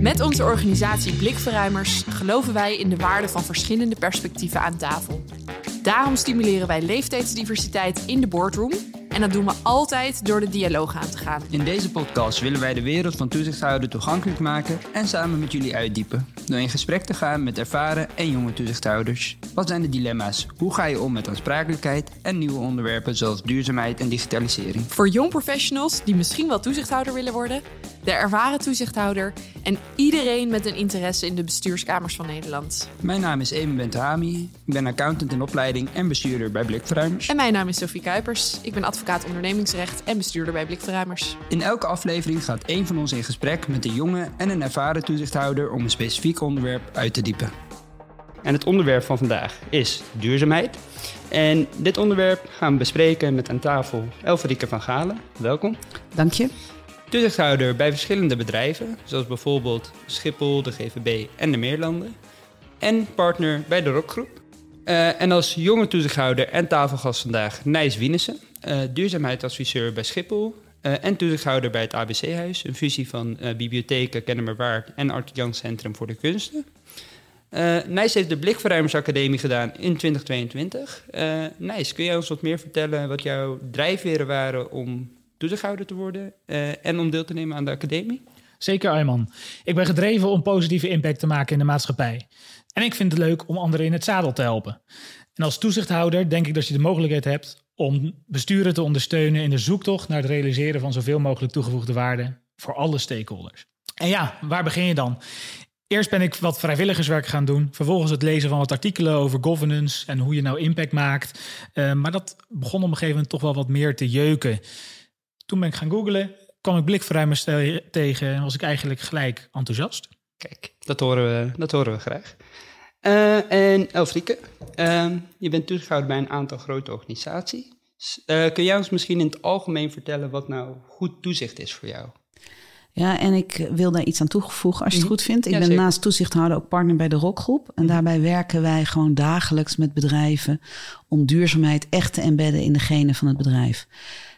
Met onze organisatie Blikverruimers geloven wij in de waarde van verschillende perspectieven aan tafel. Daarom stimuleren wij leeftijdsdiversiteit in de boardroom en dat doen we altijd door de dialoog aan te gaan. In deze podcast willen wij de wereld van toezichthouder toegankelijk maken en samen met jullie uitdiepen. Door in gesprek te gaan met ervaren en jonge toezichthouders. Wat zijn de dilemma's? Hoe ga je om met aansprakelijkheid en nieuwe onderwerpen zoals duurzaamheid en digitalisering? Voor jong professionals die misschien wel toezichthouder willen worden, de ervaren toezichthouder en iedereen met een interesse in de bestuurskamers van Nederland. Mijn naam is Eben Bentami. Ik ben accountant in opleiding en bestuurder bij Blikverruimers. En mijn naam is Sophie Kuipers. Ik ben advocaat ondernemingsrecht en bestuurder bij Blikverruimers. In elke aflevering gaat één van ons in gesprek met een jonge en een ervaren toezichthouder om een specifiek onderwerp uit te diepen. En het onderwerp van vandaag is duurzaamheid. En dit onderwerp gaan we bespreken met aan tafel Elfrieke van Galen. Welkom. Dank je. Toezichthouder bij verschillende bedrijven, zoals bijvoorbeeld Schiphol, de GVB en de Meerlanden. En partner bij de Rockgroep. Uh, en als jonge toezichthouder en tafelgast vandaag Nijs Wienissen, uh, duurzaamheidsadviseur bij Schiphol. Uh, en toezichthouder bij het ABC-huis, een fusie van bibliotheken Kennemerwaard en Art Centrum voor de Kunsten. Nijs heeft de Blikverruimersacademie gedaan in 2022. Nijs, kun jij ons wat meer vertellen wat jouw drijfveren waren om toezichthouder te worden en om deel te nemen aan de academie? Zeker, Ayman. Ik ben gedreven om positieve impact te maken in de maatschappij. En ik vind het leuk om anderen in het zadel te helpen. En als toezichthouder denk ik dat je de mogelijkheid hebt om besturen te ondersteunen in de zoektocht naar het realiseren van zoveel mogelijk toegevoegde waarde voor alle stakeholders. En ja, waar begin je dan? Eerst ben ik wat vrijwilligerswerk gaan doen. Vervolgens het lezen van wat artikelen over governance en hoe je nou impact maakt. Uh, maar dat begon op een gegeven moment toch wel wat meer te jeuken. Toen ben ik gaan googlen, kwam ik blikverruimers tegen en was ik eigenlijk gelijk enthousiast. Kijk, dat horen we, dat horen we graag. Uh, en Elfrieke, uh, je bent toezichthouder bij een aantal grote organisaties. Uh, kun jij ons misschien in het algemeen vertellen wat nou goed toezicht is voor jou? Ja, en ik wil daar iets aan toevoegen als je het goed vindt. Ik ben naast toezichthouder ook partner bij de Rockgroep. En daarbij werken wij gewoon dagelijks met bedrijven om duurzaamheid echt te embedden in de genen van het bedrijf.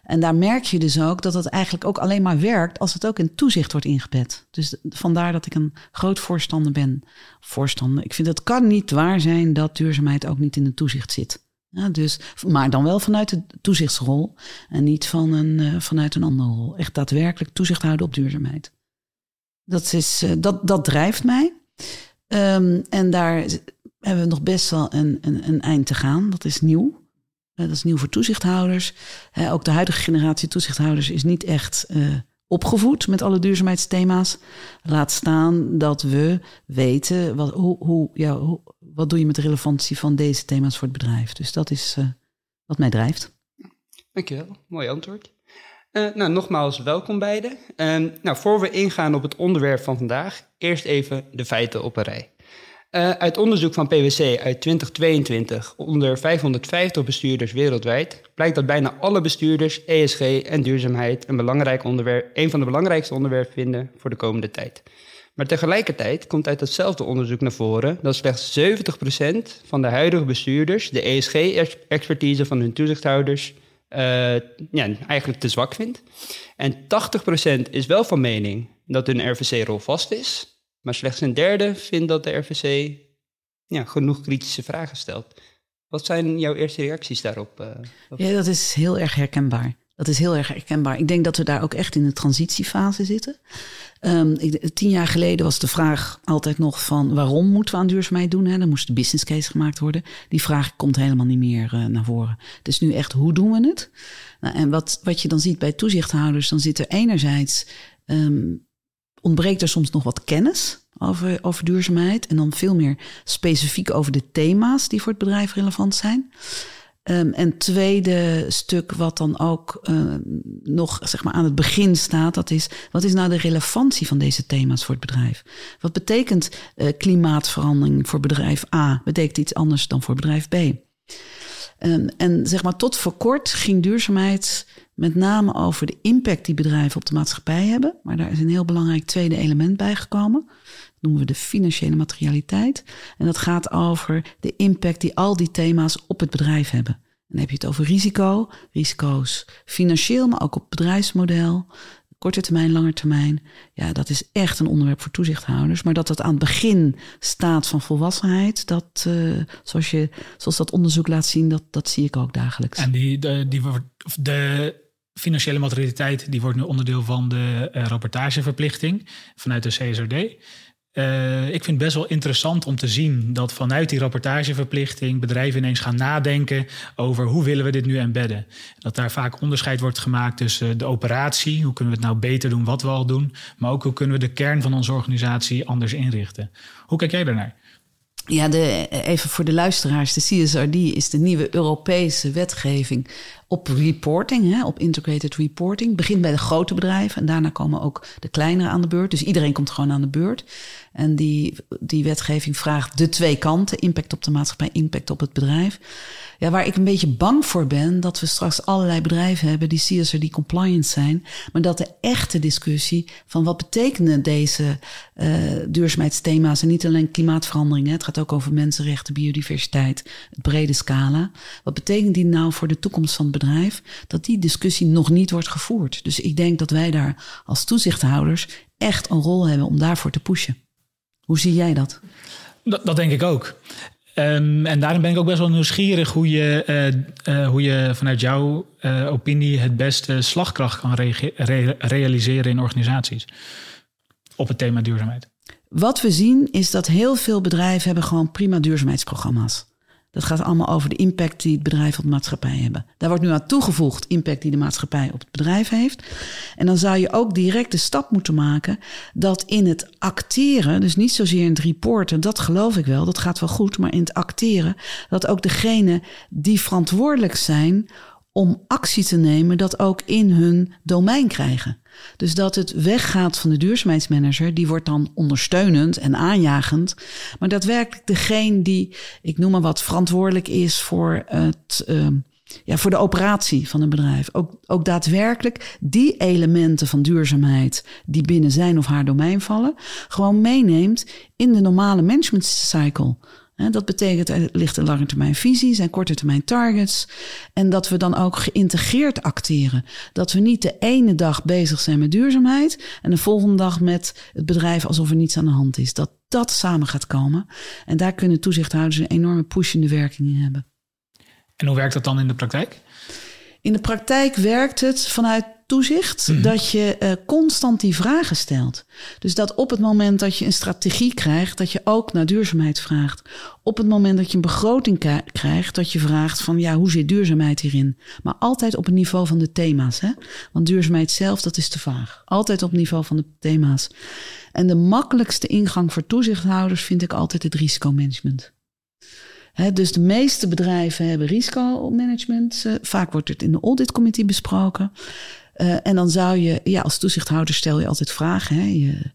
En daar merk je dus ook dat het eigenlijk ook alleen maar werkt als het ook in toezicht wordt ingebed. Dus vandaar dat ik een groot voorstander ben. Voorstander. Ik vind het kan niet waar zijn dat duurzaamheid ook niet in het toezicht zit. Ja, dus, maar dan wel vanuit de toezichtsrol en niet van een, uh, vanuit een andere rol. Echt daadwerkelijk toezicht houden op duurzaamheid. Dat, is, uh, dat, dat drijft mij. Um, en daar hebben we nog best wel een, een, een eind te gaan. Dat is nieuw. Uh, dat is nieuw voor toezichthouders. ook de huidige generatie toezichthouders is niet echt opgevoed met alle duurzaamheidsthema's. Laat staan dat we weten wat, hoe, hoe, ja, wat doe je met de relevantie van deze thema's voor het bedrijf. Dus dat is uh, wat mij drijft. Dankjewel, mooi antwoord. Nou, nogmaals welkom beiden. Uh, nou, voor we ingaan op het onderwerp van vandaag, eerst even de feiten op een rij. Uh, uit onderzoek van PwC uit 2022 onder 550 bestuurders wereldwijd blijkt dat bijna alle bestuurders ESG en duurzaamheid een, belangrijk onderwerp, een van de belangrijkste onderwerpen vinden voor de komende tijd. Maar tegelijkertijd komt uit hetzelfde onderzoek naar voren dat slechts 70% van de huidige bestuurders de ESG-expertise van hun toezichthouders uh, ja, eigenlijk te zwak vindt. En 80% is wel van mening dat hun RVC-rol vast is, maar slechts een derde vindt dat de RVC ja, genoeg kritische vragen stelt. Wat zijn jouw eerste reacties daarop? Uh, ja, dat is heel erg herkenbaar. Dat is heel erg herkenbaar. Ik denk dat we daar ook echt in de transitiefase zitten. Ik, tien jaar geleden was de vraag altijd nog van waarom moeten we aan duurzaamheid doen? Hè? Dan moest de business case gemaakt worden. Die vraag komt helemaal niet meer uh, naar voren. Dus nu echt hoe doen we het? Nou, en wat, wat je dan ziet bij toezichthouders, dan zit er enerzijds um, ontbreekt er soms nog wat kennis over, over duurzaamheid. En dan veel meer specifiek over de thema's die voor het bedrijf relevant zijn. Um, en tweede stuk wat dan ook uh, nog zeg maar aan het begin staat, dat is wat is nou de relevantie van deze thema's voor het bedrijf? Wat betekent uh, klimaatverandering voor bedrijf A? Betekent iets anders dan voor bedrijf B? Um, en zeg maar tot voor kort ging duurzaamheid met name over de impact die bedrijven op de maatschappij hebben. Maar daar is een heel belangrijk tweede element bij gekomen. Dat noemen we de financiële materialiteit. En dat gaat over de impact die al die thema's op het bedrijf hebben. En dan heb je het over risico, risico's financieel, maar ook op bedrijfsmodel, korte termijn, lange termijn. Ja, dat is echt een onderwerp voor toezichthouders. Maar dat het aan het begin staat van volwassenheid, dat, uh, zoals, je, zoals dat onderzoek laat zien, dat, dat zie ik ook dagelijks. En die, de, die, de financiële materialiteit die wordt nu onderdeel van de uh, rapportageverplichting vanuit de CSRD. Uh, ik vind het best wel interessant om te zien dat vanuit die rapportageverplichting bedrijven ineens gaan nadenken over hoe willen we dit nu embedden. Dat daar vaak onderscheid wordt gemaakt tussen de operatie, hoe kunnen we het nou beter doen wat we al doen, maar ook hoe kunnen we de kern van onze organisatie anders inrichten. Hoe kijk jij daarnaar? Ja, de, even voor de luisteraars. De CSRD is de nieuwe Europese wetgeving op reporting, hè, op integrated reporting. Begint bij de grote bedrijven en daarna komen ook de kleinere aan de beurt. Dus iedereen komt gewoon aan de beurt. En die, die wetgeving vraagt de twee kanten: impact op de maatschappij, impact op het bedrijf. Ja, waar ik een beetje bang voor ben, dat we straks allerlei bedrijven hebben die CSRD compliant zijn, maar dat de echte discussie van wat betekenen deze uh, duurzaamheidsthema's en niet alleen klimaatverandering, het gaat ook over mensenrechten, biodiversiteit, het brede scala. Wat betekent die nou voor de toekomst van het bedrijf? Dat die discussie nog niet wordt gevoerd. Dus ik denk dat wij daar als toezichthouders echt een rol hebben om daarvoor te pushen. Hoe zie jij dat? Dat, dat denk ik ook. Um, en daarom ben ik ook best wel nieuwsgierig hoe je, uh, uh, hoe je vanuit jouw uh, opinie het beste slagkracht kan re re realiseren in organisaties op het thema duurzaamheid. Wat we zien is dat heel veel bedrijven hebben gewoon prima duurzaamheidsprogramma's. Dat gaat allemaal over de impact die het bedrijf op de maatschappij hebben. Daar wordt nu aan toegevoegd impact die de maatschappij op het bedrijf heeft. En dan zou je ook direct de stap moeten maken dat in het acteren, dus niet zozeer in het reporten, dat geloof ik wel, dat gaat wel goed, maar in het acteren, dat ook degene die verantwoordelijk zijn om actie te nemen, dat ook in hun domein krijgen. Dus dat het weggaat van de duurzaamheidsmanager, die wordt dan ondersteunend en aanjagend. Maar daadwerkelijk degene die, ik noem maar wat, verantwoordelijk is voor het. Uh, ja, voor de operatie van een bedrijf. Ook, ook daadwerkelijk die elementen van duurzaamheid die binnen zijn of haar domein vallen, gewoon meeneemt in de normale management cycle. Dat betekent er ligt een lange termijn visie, zijn korte termijn targets. En dat we dan ook geïntegreerd acteren. Dat we niet de ene dag bezig zijn met duurzaamheid en de volgende dag met het bedrijf alsof er niets aan de hand is. Dat dat samen gaat komen. En daar kunnen toezichthouders een enorme pushende werking in hebben. En hoe werkt dat dan in de praktijk? In de praktijk werkt het vanuit toezicht mhm. dat je uh, constant die vragen stelt. Dus dat op het moment dat je een strategie krijgt, dat je ook naar duurzaamheid vraagt. Op het moment dat je een begroting krijgt, dat je vraagt van ja, hoe zit duurzaamheid hierin? Maar altijd op het niveau van de thema's. Hè? Want duurzaamheid zelf, dat is te vaag. Altijd op het niveau van de thema's. En de makkelijkste ingang voor toezichthouders vind ik altijd het risicomanagement. He, dus de meeste bedrijven hebben risicomanagement. Uh, vaak wordt het in de auditcommittee besproken. Uh, en dan zou je, ja, als toezichthouder stel je altijd vragen. Hè? Je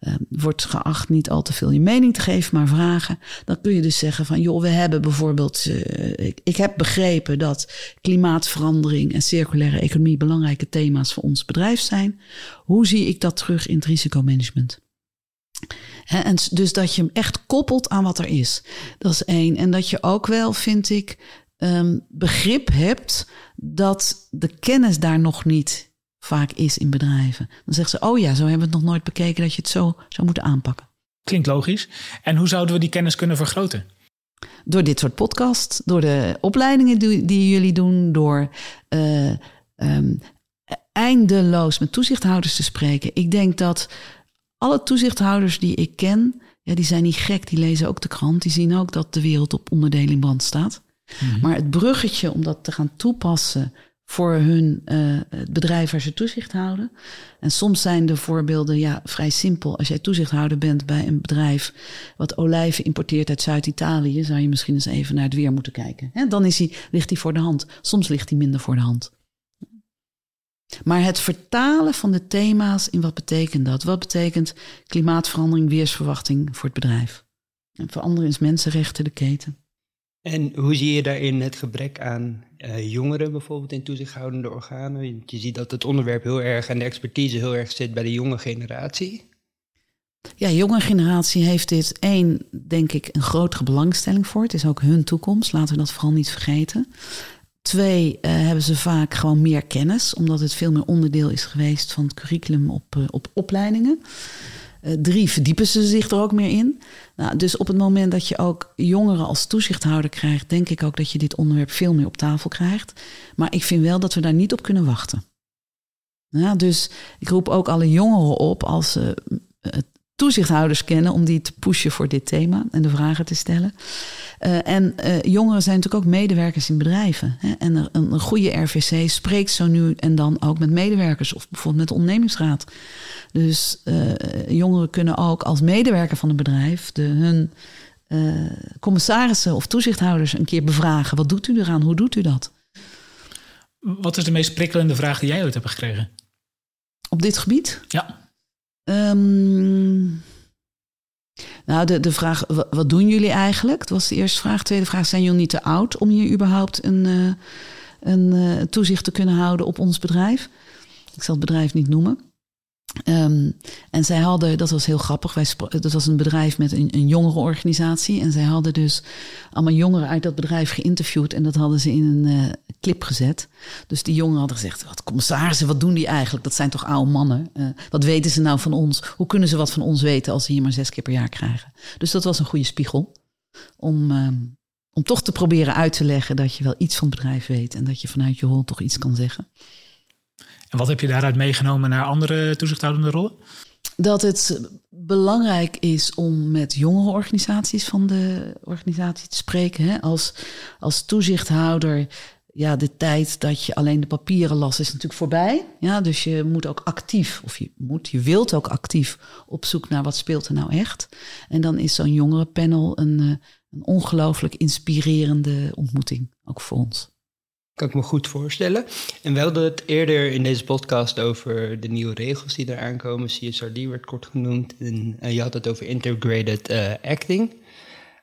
uh, wordt geacht niet al te veel je mening te geven, maar vragen. Dan kun je dus zeggen van, joh, we hebben bijvoorbeeld, uh, ik, heb begrepen dat klimaatverandering en circulaire economie belangrijke thema's voor ons bedrijf zijn. Hoe zie ik dat terug in het risicomanagement? En dus dat je hem echt koppelt aan wat er is. Dat is één. En dat je ook wel, vind ik, um, begrip hebt dat de kennis daar nog niet vaak is in bedrijven. Dan zeggen ze, oh ja, zo hebben we het nog nooit bekeken dat je het zo zou moeten aanpakken. Klinkt logisch. En hoe zouden we die kennis kunnen vergroten? Door dit soort podcast, door de opleidingen die, die jullie doen, door uh, um, eindeloos met toezichthouders te spreken. Ik denk dat alle toezichthouders die ik ken, ja, die zijn niet gek, die lezen ook de krant, die zien ook dat de wereld op onderdeling brand staat. Mhm. Maar het bruggetje om dat te gaan toepassen voor hun uh, bedrijf waar ze toezicht houden. En soms zijn de voorbeelden ja, vrij simpel. Als jij toezichthouder bent bij een bedrijf wat olijven importeert uit Zuid-Italië, zou je misschien eens even naar het weer moeten kijken. Dan is ligt hij voor de hand. Soms ligt hij minder voor de hand. Maar het vertalen van de thema's in wat betekent dat? Wat betekent klimaatverandering, weersverwachting voor het bedrijf? En voor anderen is mensenrechten de keten. En hoe zie je daarin het gebrek aan uh, jongeren bijvoorbeeld in toezichthoudende organen? Je ziet dat het onderwerp heel erg en de expertise heel erg zit bij de jonge generatie. Ja, jonge generatie heeft dit één, denk ik, een grotere belangstelling voor. Het is ook hun toekomst, laten we dat vooral niet vergeten. Twee, uh, hebben ze vaak gewoon meer kennis, omdat het veel meer onderdeel is geweest van het curriculum op, uh, op opleidingen. Uh, drie, verdiepen ze zich er ook meer in. Nou, dus op het moment dat je ook jongeren als toezichthouder krijgt, denk ik ook dat je dit onderwerp veel meer op tafel krijgt. Maar ik vind wel dat we daar niet op kunnen wachten. Dus ik roep ook alle jongeren op als ze toezichthouders kennen om die te pushen voor dit thema en de vragen te stellen. Uh, en uh, jongeren zijn natuurlijk ook medewerkers in bedrijven. Hè? En een, een, goede RVC spreekt zo nu en dan ook met medewerkers of bijvoorbeeld met de ondernemingsraad. Dus uh, jongeren kunnen ook als medewerker van een bedrijf de, hun commissarissen of toezichthouders een keer bevragen. Wat doet u eraan? Hoe doet u dat? Wat is de meest prikkelende vraag die jij ooit hebt gekregen? Op dit gebied? Ja. Um, nou, de, de vraag, wat doen jullie eigenlijk? Dat was de eerste vraag. Tweede vraag, zijn jullie niet te oud om hier überhaupt een, uh, een uh, toezicht te kunnen houden op ons bedrijf? Ik zal het bedrijf niet noemen. Um, en zij hadden, dat was heel grappig, wij dat was een bedrijf met een, een jongerenorganisatie. En zij hadden dus allemaal jongeren uit dat bedrijf geïnterviewd. En dat hadden ze in een uh, clip gezet. Dus die jongeren hadden gezegd, wat commissarissen, wat doen die eigenlijk? Dat zijn toch oude mannen? Uh, wat weten ze nou van ons? Hoe kunnen ze wat van ons weten als ze hier maar zes keer per jaar krijgen? Dus dat was een goede spiegel om, uh, om toch te proberen uit te leggen dat je wel iets van het bedrijf weet. En dat je vanuit je rol toch iets kan zeggen. En wat heb je daaruit meegenomen naar andere toezichthoudende rollen? Dat het belangrijk is om met jongere organisaties van de organisatie te spreken. Hè? Als, als toezichthouder, ja, de tijd dat je alleen de papieren las is natuurlijk voorbij. Ja, dus je moet ook actief, of je moet, je wilt ook actief op zoek naar wat speelt er nou echt. En dan is zo'n jongerenpanel een, een ongelooflijk inspirerende ontmoeting, ook voor ons. Kan ik me goed voorstellen. En we hadden het eerder in deze podcast over de nieuwe regels die eraan komen. CSRD werd kort genoemd. En je had het over integrated uh, acting.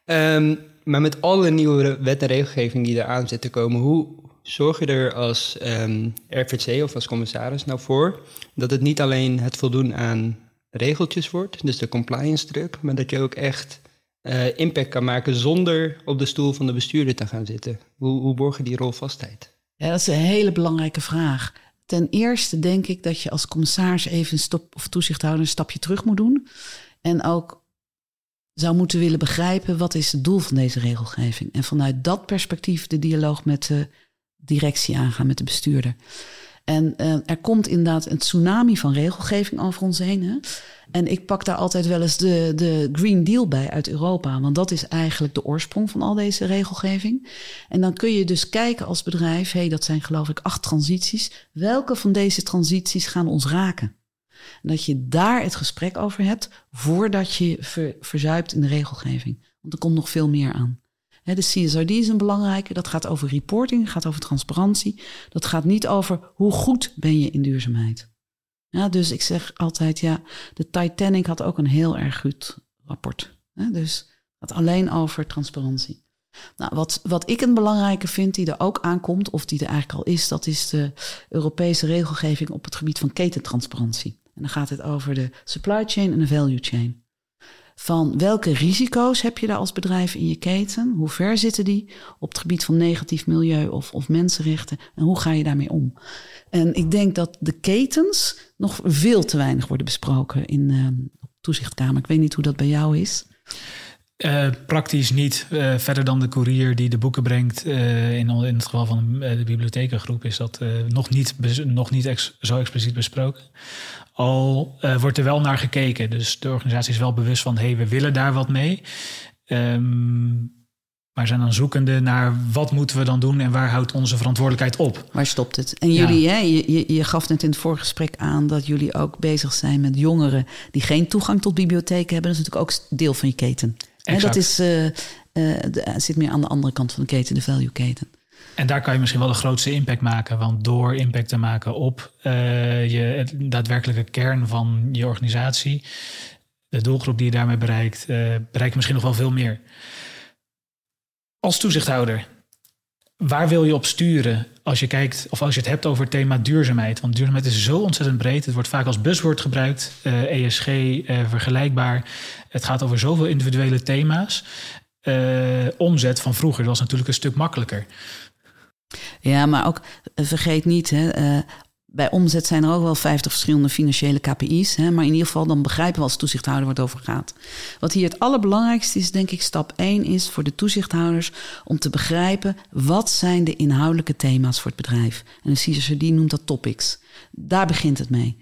Um, maar met alle nieuwe wet en regelgeving die eraan zit te komen, hoe zorg je er als um, RVC of als commissaris nou voor dat het niet alleen het voldoen aan regeltjes wordt, dus de compliance druk, maar dat je ook echt uh, impact kan maken zonder op de stoel van de bestuurder te gaan zitten? Hoe, hoe borg je die rolvastheid? Ja, dat is een hele belangrijke vraag. Ten eerste denk ik dat je als commissaris even een stop of toezichthouder een stapje terug moet doen. En ook zou moeten willen begrijpen wat is het doel van deze regelgeving. En vanuit dat perspectief de dialoog met de directie aangaan, met de bestuurder. En uh, er komt inderdaad een tsunami van regelgeving over ons heen. Hè? En ik pak daar altijd wel eens de, de Green Deal bij uit Europa. Want dat is eigenlijk de oorsprong van al deze regelgeving. En dan kun je dus kijken als bedrijf, hey, dat zijn geloof ik acht transities. Welke van deze transities gaan ons raken? En dat je daar het gesprek over hebt voordat je ver, verzuipt in de regelgeving. Want er komt nog veel meer aan. De CSRD is een belangrijke. Dat gaat over reporting, gaat over transparantie. Dat gaat niet over hoe goed ben je in duurzaamheid. Ja, dus ik zeg altijd, ja, de Titanic had ook een heel erg goed rapport. Dus het gaat alleen over transparantie. Nou, wat, wat ik een belangrijke vind die er ook aankomt, of die er eigenlijk al is, dat is de Europese regelgeving op het gebied van ketentransparantie. En dan gaat het over de supply chain en de value chain. Van welke risico's heb je daar als bedrijf in je keten? Hoe ver zitten die op het gebied van negatief milieu of, of mensenrechten? En hoe ga je daarmee om? En ik denk dat de ketens nog veel te weinig worden besproken in uh, toezichtkamer. Ik weet niet hoe dat bij jou is. Uh, praktisch niet. Uh, verder dan de courier die de boeken brengt. In, het geval van de bibliothekengroep is dat nog niet, nog niet zo expliciet besproken. Al wordt er wel naar gekeken. Dus de organisatie is wel bewust van: hé, hey, we willen daar wat mee. Um, maar zijn dan zoekende naar wat moeten we dan doen en waar houdt onze verantwoordelijkheid op? Waar stopt het? En jullie, ja. hè, je, je, gaf net in het voorgesprek aan dat jullie ook bezig zijn met jongeren die geen toegang tot bibliotheken hebben. Dat is natuurlijk ook deel van je keten. Hè, dat is, uh, uh, de, zit meer aan de andere kant van de keten, de value keten. En daar kan je misschien wel de grootste impact maken. Want door impact te maken op uh, je daadwerkelijke kern van je organisatie, de doelgroep die je daarmee bereikt, bereik je misschien nog wel veel meer. Als toezichthouder, waar wil je op sturen als je kijkt of als je het hebt over het thema duurzaamheid? Want duurzaamheid is zo ontzettend breed. Het wordt vaak als buzzword gebruikt, uh, ESG, uh, vergelijkbaar. Het gaat over zoveel individuele thema's. Omzet van vroeger was natuurlijk een stuk makkelijker. Ja, maar ook eh, vergeet niet, hè, uh, bij omzet zijn er ook wel 50 verschillende financiële KPI's. Hè, maar in ieder geval dan begrijpen we als toezichthouder wat over gaat. Wat hier het allerbelangrijkste is, denk ik, stap 1 is voor de toezichthouders om te begrijpen wat zijn de inhoudelijke thema's voor het bedrijf. En de CSRD noemt dat topics. Daar begint het mee.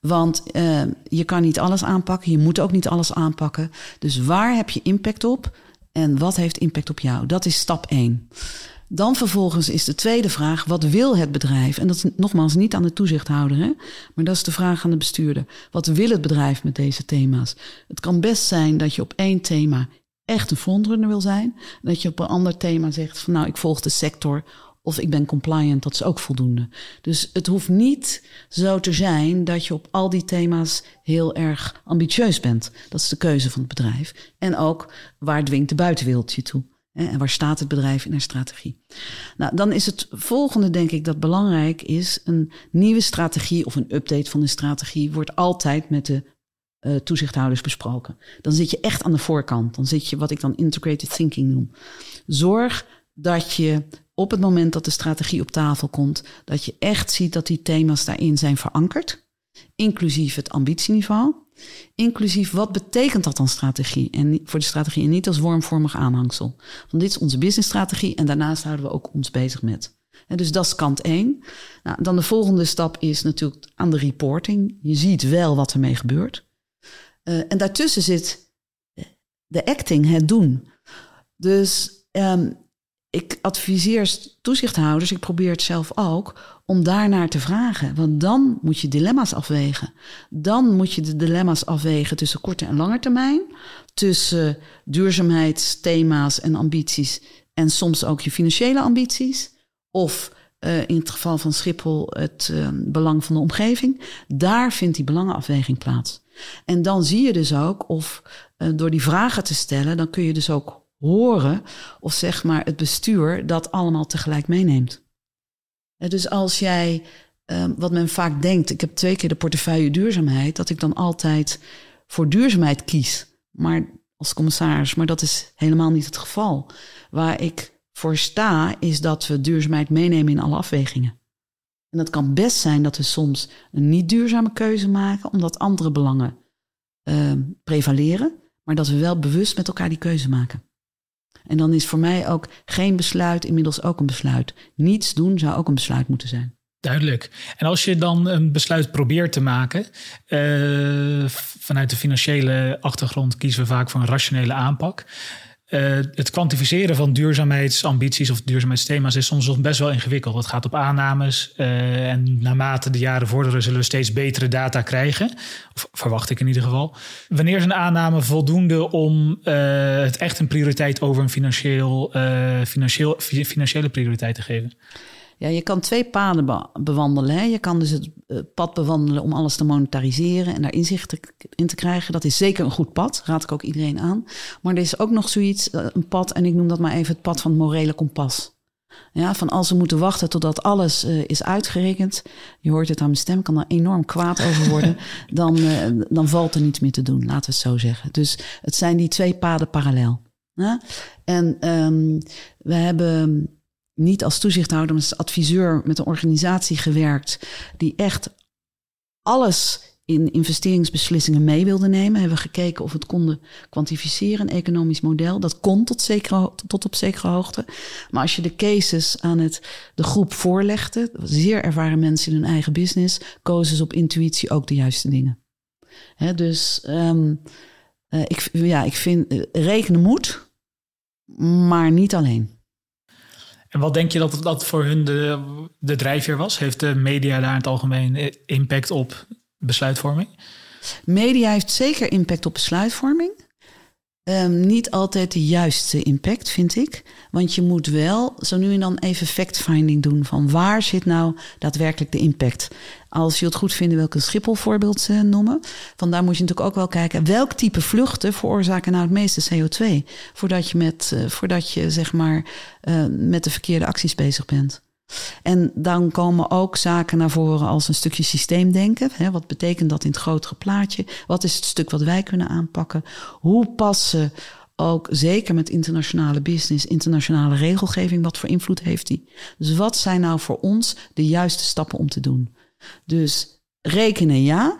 Want uh, je kan niet alles aanpakken, je moet ook niet alles aanpakken. Dus waar heb je impact op en wat heeft impact op jou? Dat is stap 1. Dan vervolgens is de tweede vraag: wat wil het bedrijf? En dat is nogmaals niet aan de toezichthouder, hè? maar dat is de vraag aan de bestuurder. Wat wil het bedrijf met deze thema's? Het kan best zijn dat je op één thema echt een frontrunner wil zijn. Dat je op een ander thema zegt van nou, ik volg de sector of ik ben compliant, dat is ook voldoende. Dus het hoeft niet zo te zijn dat je op al die thema's heel erg ambitieus bent. Dat is de keuze van het bedrijf. En ook waar dwingt de buitenwereld je toe? En waar staat het bedrijf in haar strategie? Nou, dan is het volgende, denk ik, dat belangrijk is. Een nieuwe strategie of een update van de strategie wordt altijd met de uh, toezichthouders besproken. Dan zit je echt aan de voorkant. Dan zit je wat ik dan integrated thinking noem. Zorg dat je op het moment dat de strategie op tafel komt, dat je echt ziet dat die thema's daarin zijn verankerd, inclusief het ambitieniveau. Inclusief wat betekent dat dan strategie? En voor de strategie en niet als wormvormig aanhangsel. Want dit is onze businessstrategie en daarnaast houden we ook ons bezig met. En dus dat is kant één. Nou, dan de volgende stap is natuurlijk aan de reporting. Je ziet wel wat ermee gebeurt. Uh, en daartussen zit de acting, het doen. Dus um, ik adviseer toezichthouders, ik probeer het zelf ook, om daarnaar te vragen. Want dan moet je dilemma's afwegen. Dan moet je de dilemma's afwegen tussen korte en lange termijn, tussen duurzaamheidsthema's en ambities en soms ook je financiële ambities. Of uh, in het geval van Schiphol het uh, belang van de omgeving. Daar vindt die belangenafweging plaats. En dan zie je dus ook of uh, door die vragen te stellen, dan kun je dus ook horen of zeg maar het bestuur dat allemaal tegelijk meeneemt. Dus als jij, ehm, wat men vaak denkt, ik heb twee keer de portefeuille duurzaamheid, dat ik dan altijd voor duurzaamheid kies. Maar als commissaris, maar dat is helemaal niet het geval. Waar ik voor sta, is dat we duurzaamheid meenemen in alle afwegingen. En dat kan best zijn dat we soms een niet duurzame keuze maken, omdat andere belangen uh, prevaleren, maar dat we wel bewust met elkaar die keuze maken. En dan is voor mij ook geen besluit inmiddels ook een besluit. Niets doen zou ook een besluit moeten zijn. Duidelijk. En als je dan een besluit probeert te maken, uh, vanuit de financiële achtergrond kiezen we vaak voor een rationele aanpak. Uh, het kwantificeren van duurzaamheidsambities of duurzaamheidsthema's is soms nog best wel ingewikkeld. Het gaat op aannames uh, en naarmate de jaren vorderen zullen we steeds betere data krijgen. Of verwacht ik in ieder geval. Wanneer is een aanname voldoende om uh, het echt een prioriteit over een financieel, financieel, financiële prioriteit te geven? Ja, je kan twee paden bewandelen. Hè. Je kan dus het eh, pad bewandelen om alles te monetariseren en daar inzicht in te krijgen. Dat is zeker een goed pad, raad ik ook iedereen aan. Maar er is ook nog zoiets, eh, een pad, en ik noem dat maar even het pad van het morele kompas. Ja, van als we moeten wachten totdat alles uh, is uitgerekend, je hoort het aan mijn stem, kan er enorm kwaad over worden, dan, dan valt er niets meer te doen, laten we het zo zeggen. Dus het zijn die twee paden parallel. En um, we hebben niet als toezichthouder, maar als adviseur met een organisatie gewerkt die echt alles in investeringsbeslissingen mee wilde nemen. Hebben we gekeken of het konden kwantificeren, een economisch model. Dat kon tot, tot op zekere hoogte. Maar als je de cases aan het, de groep voorlegde, zeer ervaren mensen in hun eigen business, kozen ze op intuïtie ook de juiste dingen. Dus um, ik, ja, ik vind uh, rekenen moet, maar niet alleen. En wat denk je dat dat voor hun de, de drijfveer was? Heeft de media daar in het algemeen impact op besluitvorming? Media heeft zeker impact op besluitvorming. Um, niet altijd de juiste impact, vind ik. Want je moet wel zo nu en dan even fact-finding doen van waar zit nou daadwerkelijk de impact. Als je het goed vindt, welke Schiphol voorbeeld uh, noemen. Vandaar moet je natuurlijk ook wel kijken welk type vluchten veroorzaken nou het meeste CO2. Voordat je, met, uh, voordat je zeg maar uh, met de verkeerde acties bezig bent. En dan komen ook zaken naar voren als een stukje systeemdenken. Hè, wat betekent dat in het grotere plaatje? Wat is het stuk wat wij kunnen aanpakken? Hoe passen ook zeker met internationale business, internationale regelgeving, wat voor invloed heeft die? Dus wat zijn nou voor ons de juiste stappen om te doen? Dus rekenen ja,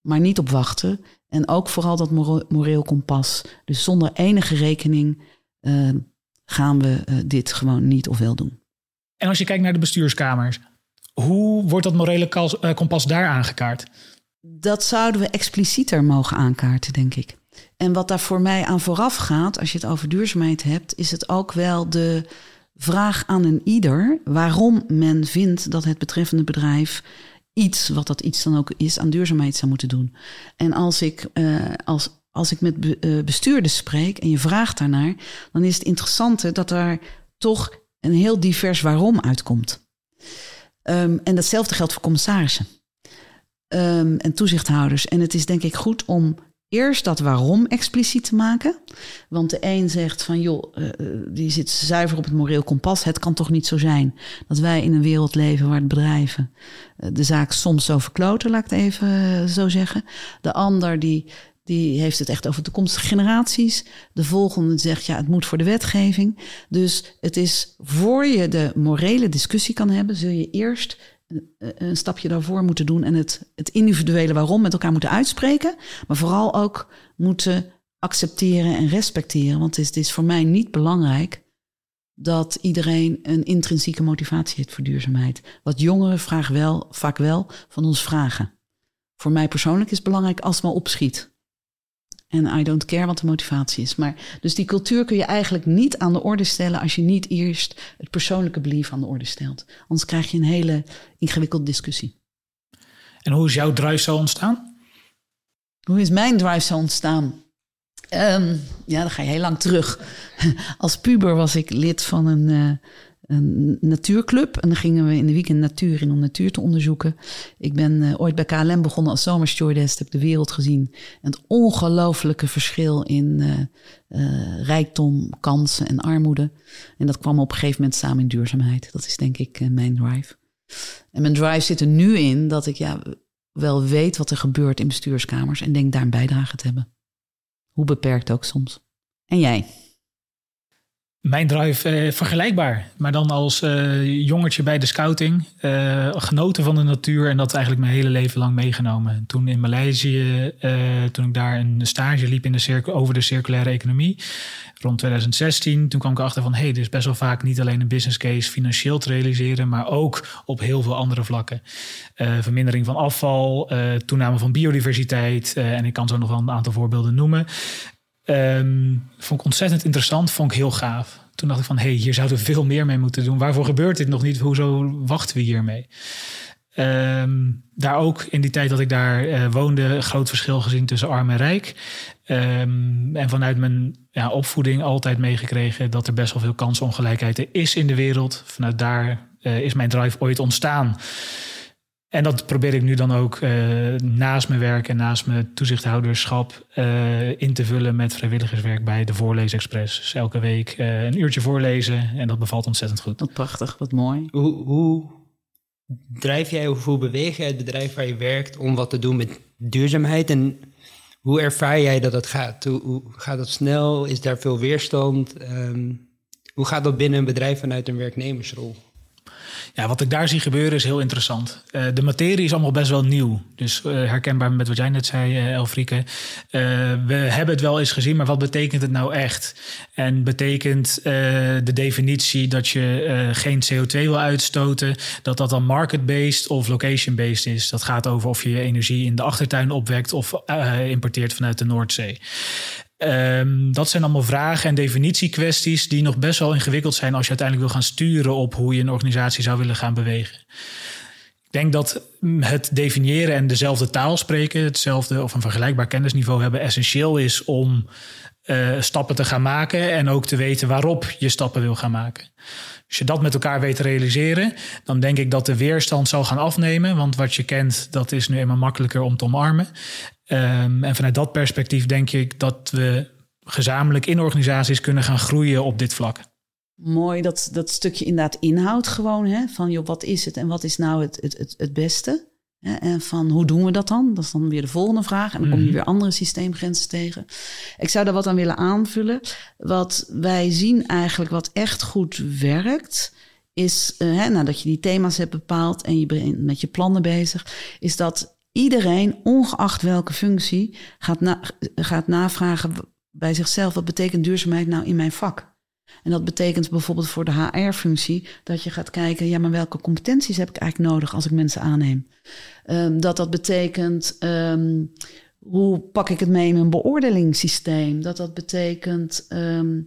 maar niet op wachten. En ook vooral dat moreel kompas. Dus zonder enige rekening uh, gaan we uh, dit gewoon niet of wel doen. En als je kijkt naar de bestuurskamers, hoe wordt dat morele uh, kompas daar aangekaart? Dat zouden we explicieter mogen aankaarten, denk ik. En wat daar voor mij aan vooraf gaat, als je het over duurzaamheid hebt, is het ook wel de vraag aan een ieder waarom men vindt dat het betreffende bedrijf iets, wat dat iets dan ook is, aan duurzaamheid zou moeten doen. En als ik, uh, als, als ik met uh, bestuurders spreek en je vraagt daarnaar, dan is het interessante dat daar toch een heel divers waarom uitkomt. Um, en datzelfde geldt voor commissarissen um, en toezichthouders. En het is denk ik goed om eerst dat waarom expliciet te maken. Want de een zegt van joh, uh, die zit zuiver op het moreel kompas. Het kan toch niet zo zijn dat wij in een wereld leven waar het bedrijven uh, de zaak soms zo verkloten, laat ik het even zo zeggen. De ander die, die heeft het echt over toekomstige generaties. De volgende zegt ja, het moet voor de wetgeving. Dus het is voor je de morele discussie kan hebben, zul je eerst een stapje daarvoor moeten doen en het, het individuele waarom met elkaar moeten uitspreken, maar vooral ook moeten accepteren en respecteren. Want het is, is voor mij niet belangrijk dat iedereen een intrinsieke motivatie heeft voor duurzaamheid. Wat jongeren vraag wel, vaak wel van ons vragen. Voor mij persoonlijk is het belangrijk als het maar opschiet. En I don't care wat de motivatie is. Maar dus die cultuur kun je eigenlijk niet aan de orde stellen als je niet eerst het persoonlijke belief aan de orde stelt. Anders krijg je een hele ingewikkelde discussie. En hoe is jouw drive zo ontstaan? Hoe is mijn drive zo ontstaan? Um, ja, dan ga je heel lang terug. Als puber was ik lid van een, uh, een natuurclub. En dan gingen we in de weekend natuur in om natuur te onderzoeken. Ik ben uh, ooit bij KLM begonnen als zomerstewardess. Heb de wereld gezien. En het ongelofelijke verschil in uh, rijkdom, kansen en armoede. En dat kwam op een gegeven moment samen in duurzaamheid. Dat is denk ik mijn drive. En mijn drive zit er nu in dat ik ja, wel weet wat er gebeurt in bestuurskamers. En denk daar een bijdrage te hebben. Hoe beperkt ook soms. En jij? Mijn drive eh, vergelijkbaar, maar dan als uh, jongertje bij de scouting. Uh, genoten van de natuur en dat eigenlijk mijn hele leven lang meegenomen. Toen in Maleisië, toen ik daar een stage liep in de over de circulaire economie, rond 2016, toen kwam ik achter van hé, hey, dit is best wel vaak niet alleen een business case financieel te realiseren, maar ook op heel veel andere vlakken. vermindering van afval, toename van biodiversiteit en ik kan zo nog wel een aantal voorbeelden noemen. Um, vond ik ontzettend interessant, vond ik heel gaaf. Toen dacht ik van, hé, hey, hier zouden we veel meer mee moeten doen. Waarvoor gebeurt dit nog niet? Hoezo wachten we hiermee? Um, daar ook in die tijd dat ik daar uh, woonde, groot verschil gezien tussen arm en rijk. Um, en vanuit mijn ja, opvoeding altijd meegekregen dat er best wel veel kansongelijkheid is in de wereld. Vanuit daar uh, is mijn drive ooit ontstaan. En dat probeer ik nu dan ook uh, naast mijn werk en naast mijn toezichthouderschap uh, in te vullen met vrijwilligerswerk bij de Voorleesexpress. Dus elke week uh, een uurtje voorlezen en dat bevalt ontzettend goed. Wat prachtig, wat mooi. Hoe, hoe drijf jij of hoe beweeg jij het bedrijf waar je werkt om wat te doen met duurzaamheid? En hoe ervaar jij dat het gaat? Hoe, hoe gaat dat snel? Is daar veel weerstand? Um, hoe gaat dat binnen een bedrijf vanuit een werknemersrol? Ja, wat ik daar zie gebeuren is heel interessant. Uh, de materie is allemaal best wel nieuw. Dus uh, herkenbaar met wat jij net zei, uh, Elfrieke. we hebben het wel eens gezien, maar wat betekent het nou echt? En betekent de definitie dat je geen CO2 wil uitstoten, dat dat dan market-based of location-based is? Dat gaat over of je je energie in de achtertuin opwekt of importeert vanuit de Noordzee. Um, dat zijn allemaal vragen en definitiekwesties die nog best wel ingewikkeld zijn als je uiteindelijk wil gaan sturen op hoe je een organisatie zou willen gaan bewegen. Ik denk dat het definiëren en dezelfde taal spreken, hetzelfde of een vergelijkbaar kennisniveau hebben, essentieel is om uh, stappen te gaan maken en ook te weten waarop je stappen wil gaan maken. Als je dat met elkaar weet te realiseren, dan denk ik dat de weerstand zal gaan afnemen. Want wat je kent, dat is nu eenmaal makkelijker om te omarmen. Um, en vanuit dat perspectief denk ik dat we gezamenlijk in organisaties kunnen gaan groeien op dit vlak. Mooi dat, dat stukje inderdaad inhoud gewoon. Hè? Van joh, wat is het en wat is nou het, het, het, het beste? En van hoe doen we dat dan? Dat is dan weer de volgende vraag. En dan kom je Mhm. weer andere systeemgrenzen tegen. Ik zou daar wat aan willen aanvullen. Wat wij zien eigenlijk wat echt goed werkt, is eh, hè, nadat je die thema's hebt bepaald en je bent met je plannen bezig, is dat iedereen, ongeacht welke functie, gaat, gaat navragen bij zichzelf: wat betekent duurzaamheid nou in mijn vak? En dat betekent bijvoorbeeld voor de HR-functie dat je gaat kijken, ja, maar welke competenties heb ik eigenlijk nodig als ik mensen aanneem? Um, dat dat betekent, um, hoe pak ik het mee in mijn beoordelingssysteem? Dat dat betekent, um,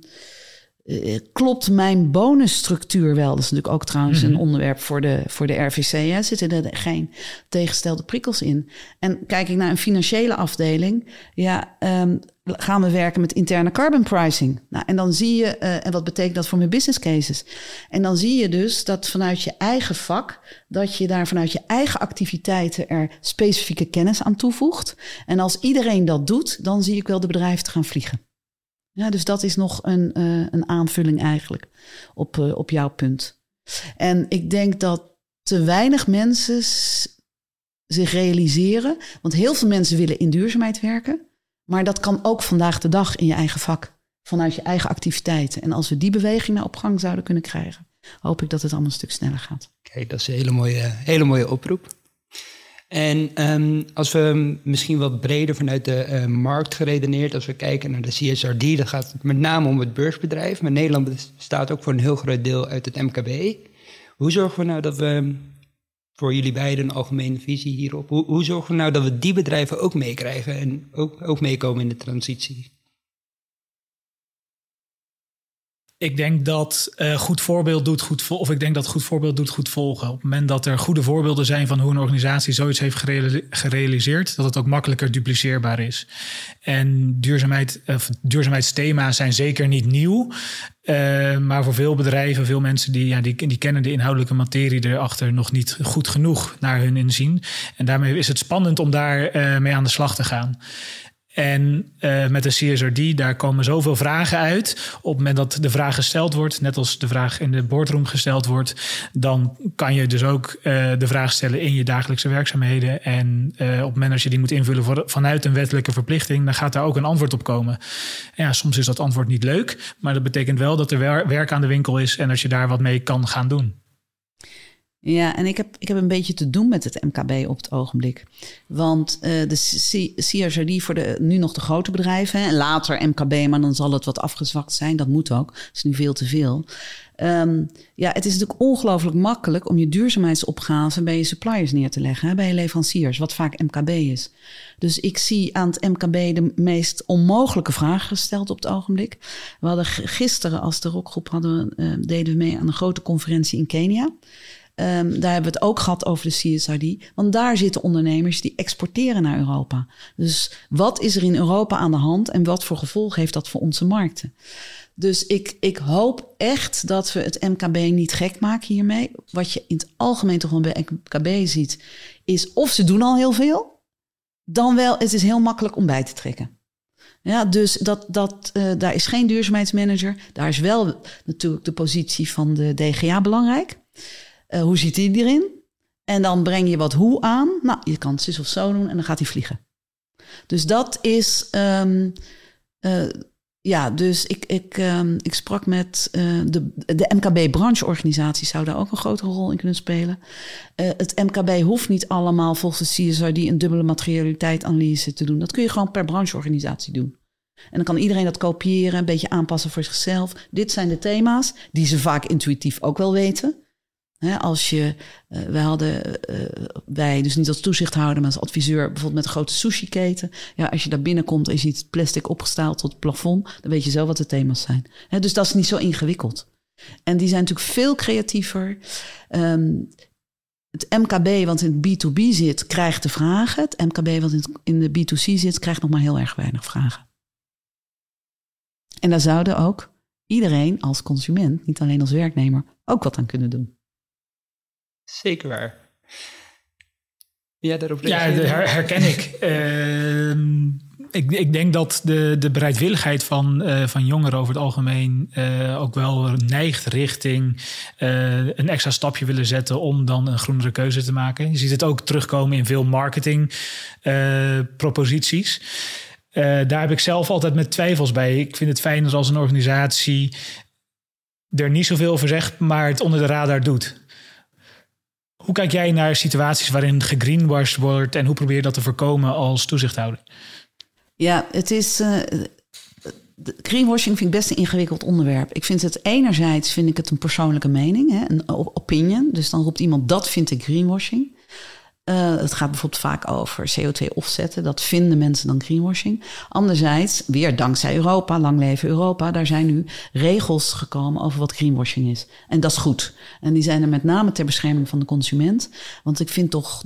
uh, klopt mijn bonusstructuur wel? Dat is natuurlijk ook trouwens mm-hmm. een onderwerp voor de, voor de RVC. Hè? Zitten er geen tegenstelde prikkels in? En kijk ik naar een financiële afdeling, ja, um, gaan we werken met interne carbon pricing. Nou, en dan zie je, uh, en wat betekent dat voor mijn business cases? En dan zie je dus dat vanuit je eigen vak, dat je daar vanuit je eigen activiteiten er specifieke kennis aan toevoegt. En als iedereen dat doet, dan zie ik wel de bedrijven te gaan vliegen. Ja, dus dat is nog een, uh, een aanvulling eigenlijk op, uh, op jouw punt. En ik denk dat te weinig mensen zich realiseren, want heel veel mensen willen in duurzaamheid werken. Maar dat kan ook vandaag de dag in je eigen vak, vanuit je eigen activiteiten. En als we die beweging nou op gang zouden kunnen krijgen, hoop ik dat het allemaal een stuk sneller gaat. Kijk, dat is een hele mooie, hele mooie oproep. En um, als we misschien wat breder vanuit de uh, markt geredeneerd, als we kijken naar de CSRD, dan gaat het met name om het beursbedrijf. Maar Nederland bestaat ook voor een heel groot deel uit het MKB. Hoe zorgen we nou dat we voor jullie beiden een algemene visie hierop. Hoe, hoe, zorgen we nou dat we die bedrijven ook meekrijgen en ook, ook meekomen in de transitie? Ik denk dat uh, goed voorbeeld doet goed volgen. Of ik denk dat goed voorbeeld doet goed volgen. Op het moment dat er goede voorbeelden zijn van hoe een organisatie zoiets heeft gereali gerealiseerd, dat het ook makkelijker dupliceerbaar is. En duurzaamheid, duurzaamheidsthema's zijn zeker niet nieuw. Uh, maar voor veel bedrijven, veel mensen die, ja, die, die kennen de inhoudelijke materie erachter nog niet goed genoeg naar hun inzien. En daarmee is het spannend om daar uh, mee aan de slag te gaan. En uh, met de CSRD, daar komen zoveel vragen uit. Op het moment dat de vraag gesteld wordt, net als de vraag in de boardroom gesteld wordt, dan kan je dus ook uh, de vraag stellen in je dagelijkse werkzaamheden. En uh, op het moment dat je die moet invullen voor, vanuit een wettelijke verplichting, dan gaat daar ook een antwoord op komen. En ja, soms is dat antwoord niet leuk, maar dat betekent wel dat er werk aan de winkel is en dat je daar wat mee kan gaan doen. Ja, en ik heb, ik heb een beetje te doen met het MKB op het ogenblik. Want uh, de CSRD voor de, nu nog de grote bedrijven en later MKB, maar dan zal het wat afgezwakt zijn. Dat moet ook. Het is nu veel te veel. Um, ja, het is natuurlijk ongelooflijk makkelijk om je duurzaamheidsopgave bij je suppliers neer te leggen, hè, bij je leveranciers, wat vaak MKB is. Dus ik zie aan het MKB de meest onmogelijke vragen gesteld op het ogenblik. We hadden gisteren, als de rockgroep hadden, uh, deden we mee aan een grote conferentie in Kenia. Um, daar hebben we het ook gehad over de CSRD. Want daar zitten ondernemers die exporteren naar Europa. Dus wat is er in Europa aan de hand en wat voor gevolg heeft dat voor onze markten? Dus ik, ik hoop echt dat we het MKB niet gek maken hiermee. Wat je in het algemeen toch wel bij MKB ziet, is of ze doen al heel veel, dan wel, het is heel makkelijk om bij te trekken. Ja, dus dat, dat, uh, daar is geen duurzaamheidsmanager. Daar is wel natuurlijk de positie van de DGA belangrijk. Uh, hoe ziet hij erin? En dan breng je wat hoe aan. Nou, je kan het zus of zo doen en dan gaat hij vliegen. Dus dat is. Um, uh, ja, dus ik, ik, um, ik sprak met uh, de, de MKB-brancheorganisaties, zou daar ook een grotere rol in kunnen spelen. het MKB hoeft niet allemaal volgens de CSRD een dubbele materialiteitsanalyse te doen. Dat kun je gewoon per brancheorganisatie doen. En dan kan iedereen dat kopiëren, een beetje aanpassen voor zichzelf. Dit zijn de thema's die ze vaak intuïtief ook wel weten. Als je, uh, wij hadden, uh, wij dus niet als toezichthouder, maar als adviseur, bijvoorbeeld met een grote sushi-keten. Ja, als je daar binnenkomt en je ziet plastic opgesteld tot het plafond, dan weet je zo wat de thema's zijn. Dus dat is niet zo ingewikkeld. En die zijn natuurlijk veel creatiever. Um, het MKB, wat in het B2B zit, krijgt de vragen. Het MKB, wat in de B2C zit, krijgt nog maar heel erg weinig vragen. En daar zouden ook iedereen als consument, niet alleen als werknemer, ook wat aan kunnen doen. Zeker waar. Ja, daarop Ja, her herken ik. uh, ik, ik denk dat de, de bereidwilligheid van, uh, van jongeren over het algemeen uh, ook wel neigt richting uh, een extra stapje willen zetten om dan een groenere keuze te maken. Je ziet het ook terugkomen in veel marketingproposities. daar heb ik zelf altijd met twijfels bij. Ik vind het fijn als een organisatie er niet zoveel over zegt, maar het onder de radar doet. Hoe kijk jij naar situaties waarin gegreenwashed wordt en hoe probeer je dat te voorkomen als toezichthouder? Ja, het is. Uh, greenwashing vind ik best een ingewikkeld onderwerp. Ik vind het enerzijds vind ik het een persoonlijke mening, hè, een opinion. Dus dan roept iemand dat vind ik greenwashing. Uh, het gaat bijvoorbeeld vaak over CO2 offsetten. Dat vinden mensen dan greenwashing. Anderzijds, weer dankzij Europa, lang leven Europa, daar zijn nu regels gekomen over wat greenwashing is. En dat is goed. En die zijn er met name ter bescherming van de consument. Want ik vind toch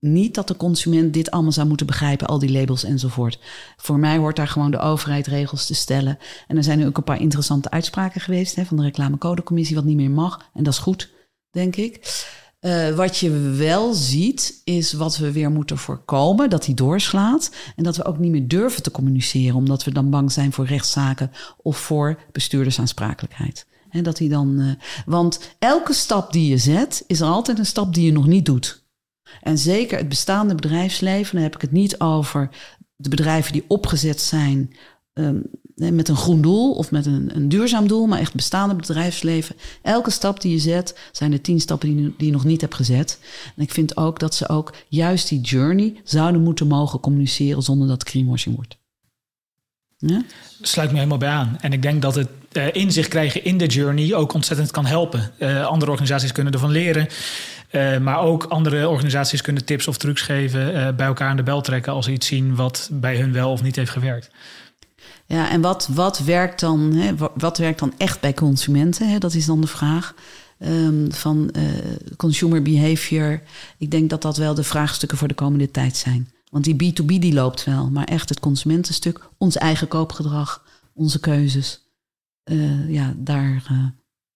niet dat de consument dit allemaal zou moeten begrijpen, al die labels enzovoort. Voor mij hoort daar gewoon de overheid regels te stellen. En er zijn nu ook een paar interessante uitspraken geweest hè, van de reclamecodecommissie, wat niet meer mag. En dat is goed, denk ik. Uh, wat je wel ziet, is wat we weer moeten voorkomen: dat hij doorslaat. En dat we ook niet meer durven te communiceren, omdat we dan bang zijn voor rechtszaken of voor bestuurdersaansprakelijkheid. En dat hij dan, uh, want elke stap die je zet, is er altijd een stap die je nog niet doet. En zeker het bestaande bedrijfsleven, dan heb ik het niet over de bedrijven die opgezet zijn um, met een groen doel of met een, een duurzaam doel, maar echt bestaande bedrijfsleven. Elke stap die je zet, zijn er tien stappen die, die je nog niet hebt gezet. En ik vind ook dat ze ook juist die journey zouden moeten mogen communiceren zonder dat greenwashing wordt. Ja? Sluit me helemaal bij aan. En ik denk dat het uh, inzicht krijgen in de journey ook ontzettend kan helpen. Uh, andere organisaties kunnen ervan leren. Uh, maar ook andere organisaties kunnen tips of trucs geven, bij elkaar aan de bel trekken als ze iets zien wat bij hun wel of niet heeft gewerkt. Ja, en wat, wat, werkt, dan, hè, wat werkt dan echt bij consumenten? Hè? Dat is dan de vraag. Um, van uh, consumer behavior. Ik denk dat dat wel de vraagstukken voor de komende tijd zijn. Want die B2B die loopt wel, maar echt het consumentenstuk, ons eigen koopgedrag, onze keuzes. Uh, ja, daar, uh,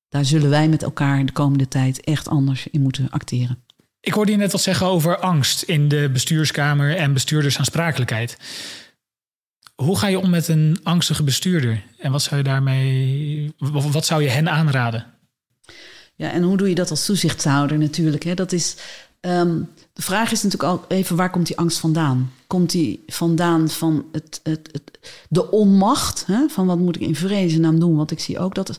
daar zullen wij met elkaar de komende tijd echt anders in moeten acteren. Ik hoorde je net al zeggen over angst in de bestuurskamer en bestuurdersaansprakelijkheid. Hoe ga je om met een angstige bestuurder? En wat zou je daarmee, wat zou je hen aanraden? Ja, en hoe doe je dat als toezichthouder natuurlijk? Hè? Dat is, um, de vraag is natuurlijk ook even, waar komt die angst vandaan? Komt die vandaan van het, het, het, de onmacht? Hè? Van wat moet ik in vrezennaam doen? Want ik zie ook dat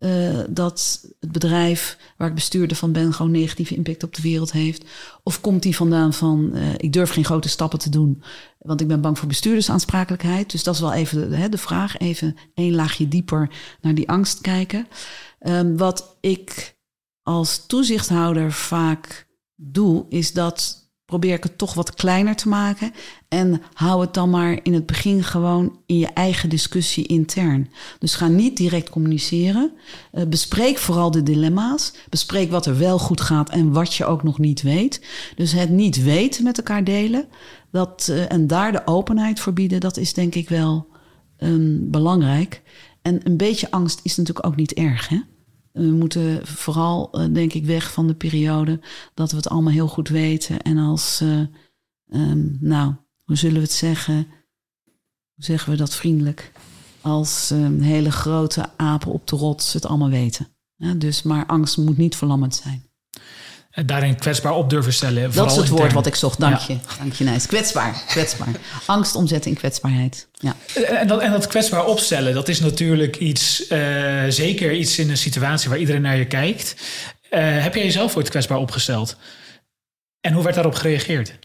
uh, dat het bedrijf waar ik bestuurder van ben gewoon negatieve impact op de wereld heeft? Of komt die vandaan van uh, ik durf geen grote stappen te doen, want ik ben bang voor bestuurdersaansprakelijkheid? Dus dat is wel even de, de vraag, even één laagje dieper naar die angst kijken. Um, wat ik als toezichthouder vaak doe, is dat probeer ik het toch wat kleiner te maken. En hou het dan maar in het begin gewoon in je eigen discussie intern. Dus ga niet direct communiceren. Uh, bespreek vooral de dilemma's. Bespreek wat er wel goed gaat en wat je ook nog niet weet. Dus het niet weten met elkaar delen. Dat, uh, en daar de openheid voor bieden, dat is denk ik wel um, belangrijk. En een beetje angst is natuurlijk ook niet erg, hè? We moeten vooral, uh, denk ik, weg van de periode dat we het allemaal heel goed weten. En als, uh, um, nou, hoe zullen we het zeggen? Hoe zeggen we dat vriendelijk? Als um, hele grote apen op de rots het allemaal weten. Dus, maar angst moet niet verlammend zijn. En daarin kwetsbaar op durven stellen. Dat is het woord wat ik zocht. Dank je. Dank je, Nijs. Kwetsbaar. kwetsbaar. Angst omzetten in kwetsbaarheid. Ja. En, dat, en dat kwetsbaar opstellen, dat is natuurlijk iets, uh, zeker iets in een situatie waar iedereen naar je kijkt. Uh, heb jij jezelf ooit kwetsbaar opgesteld? En hoe werd daarop gereageerd?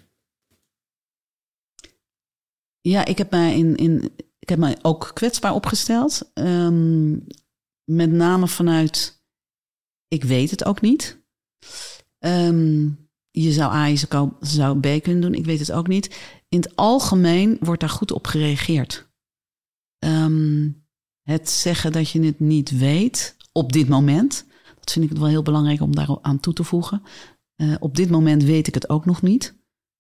Ja, ik heb mij, in, in, ik heb mij ook kwetsbaar opgesteld. Um, met name vanuit, ik weet het ook niet. Um, je zou A, je zou B kunnen doen. Ik weet het ook niet. In het algemeen wordt daar goed op gereageerd. Um, het zeggen dat je het niet weet op dit moment. Dat vind ik wel heel belangrijk om daar aan toe te voegen. Uh, op dit moment weet ik het ook nog niet.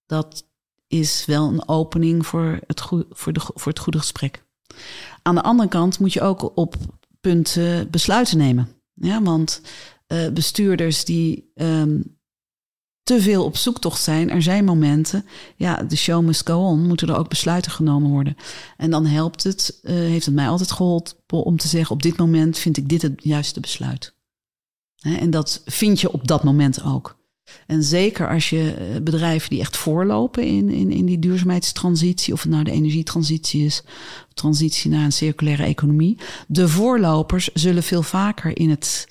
Dat is wel een opening voor het, goede, voor, de, voor het goede gesprek. Aan de andere kant moet je ook op punten besluiten nemen. Ja, want uh, bestuurders die um, te veel op zoektocht zijn. Er zijn momenten, ja, de show must go on, moeten er ook besluiten genomen worden. En dan helpt het, uh, heeft het mij altijd geholpen om te zeggen, op dit moment vind ik dit het juiste besluit. en dat vind je op dat moment ook. En zeker als je eh, bedrijven die echt voorlopen in, in, in die duurzaamheidstransitie, of het nou de energietransitie is, transitie naar een circulaire economie. De voorlopers zullen veel vaker in het,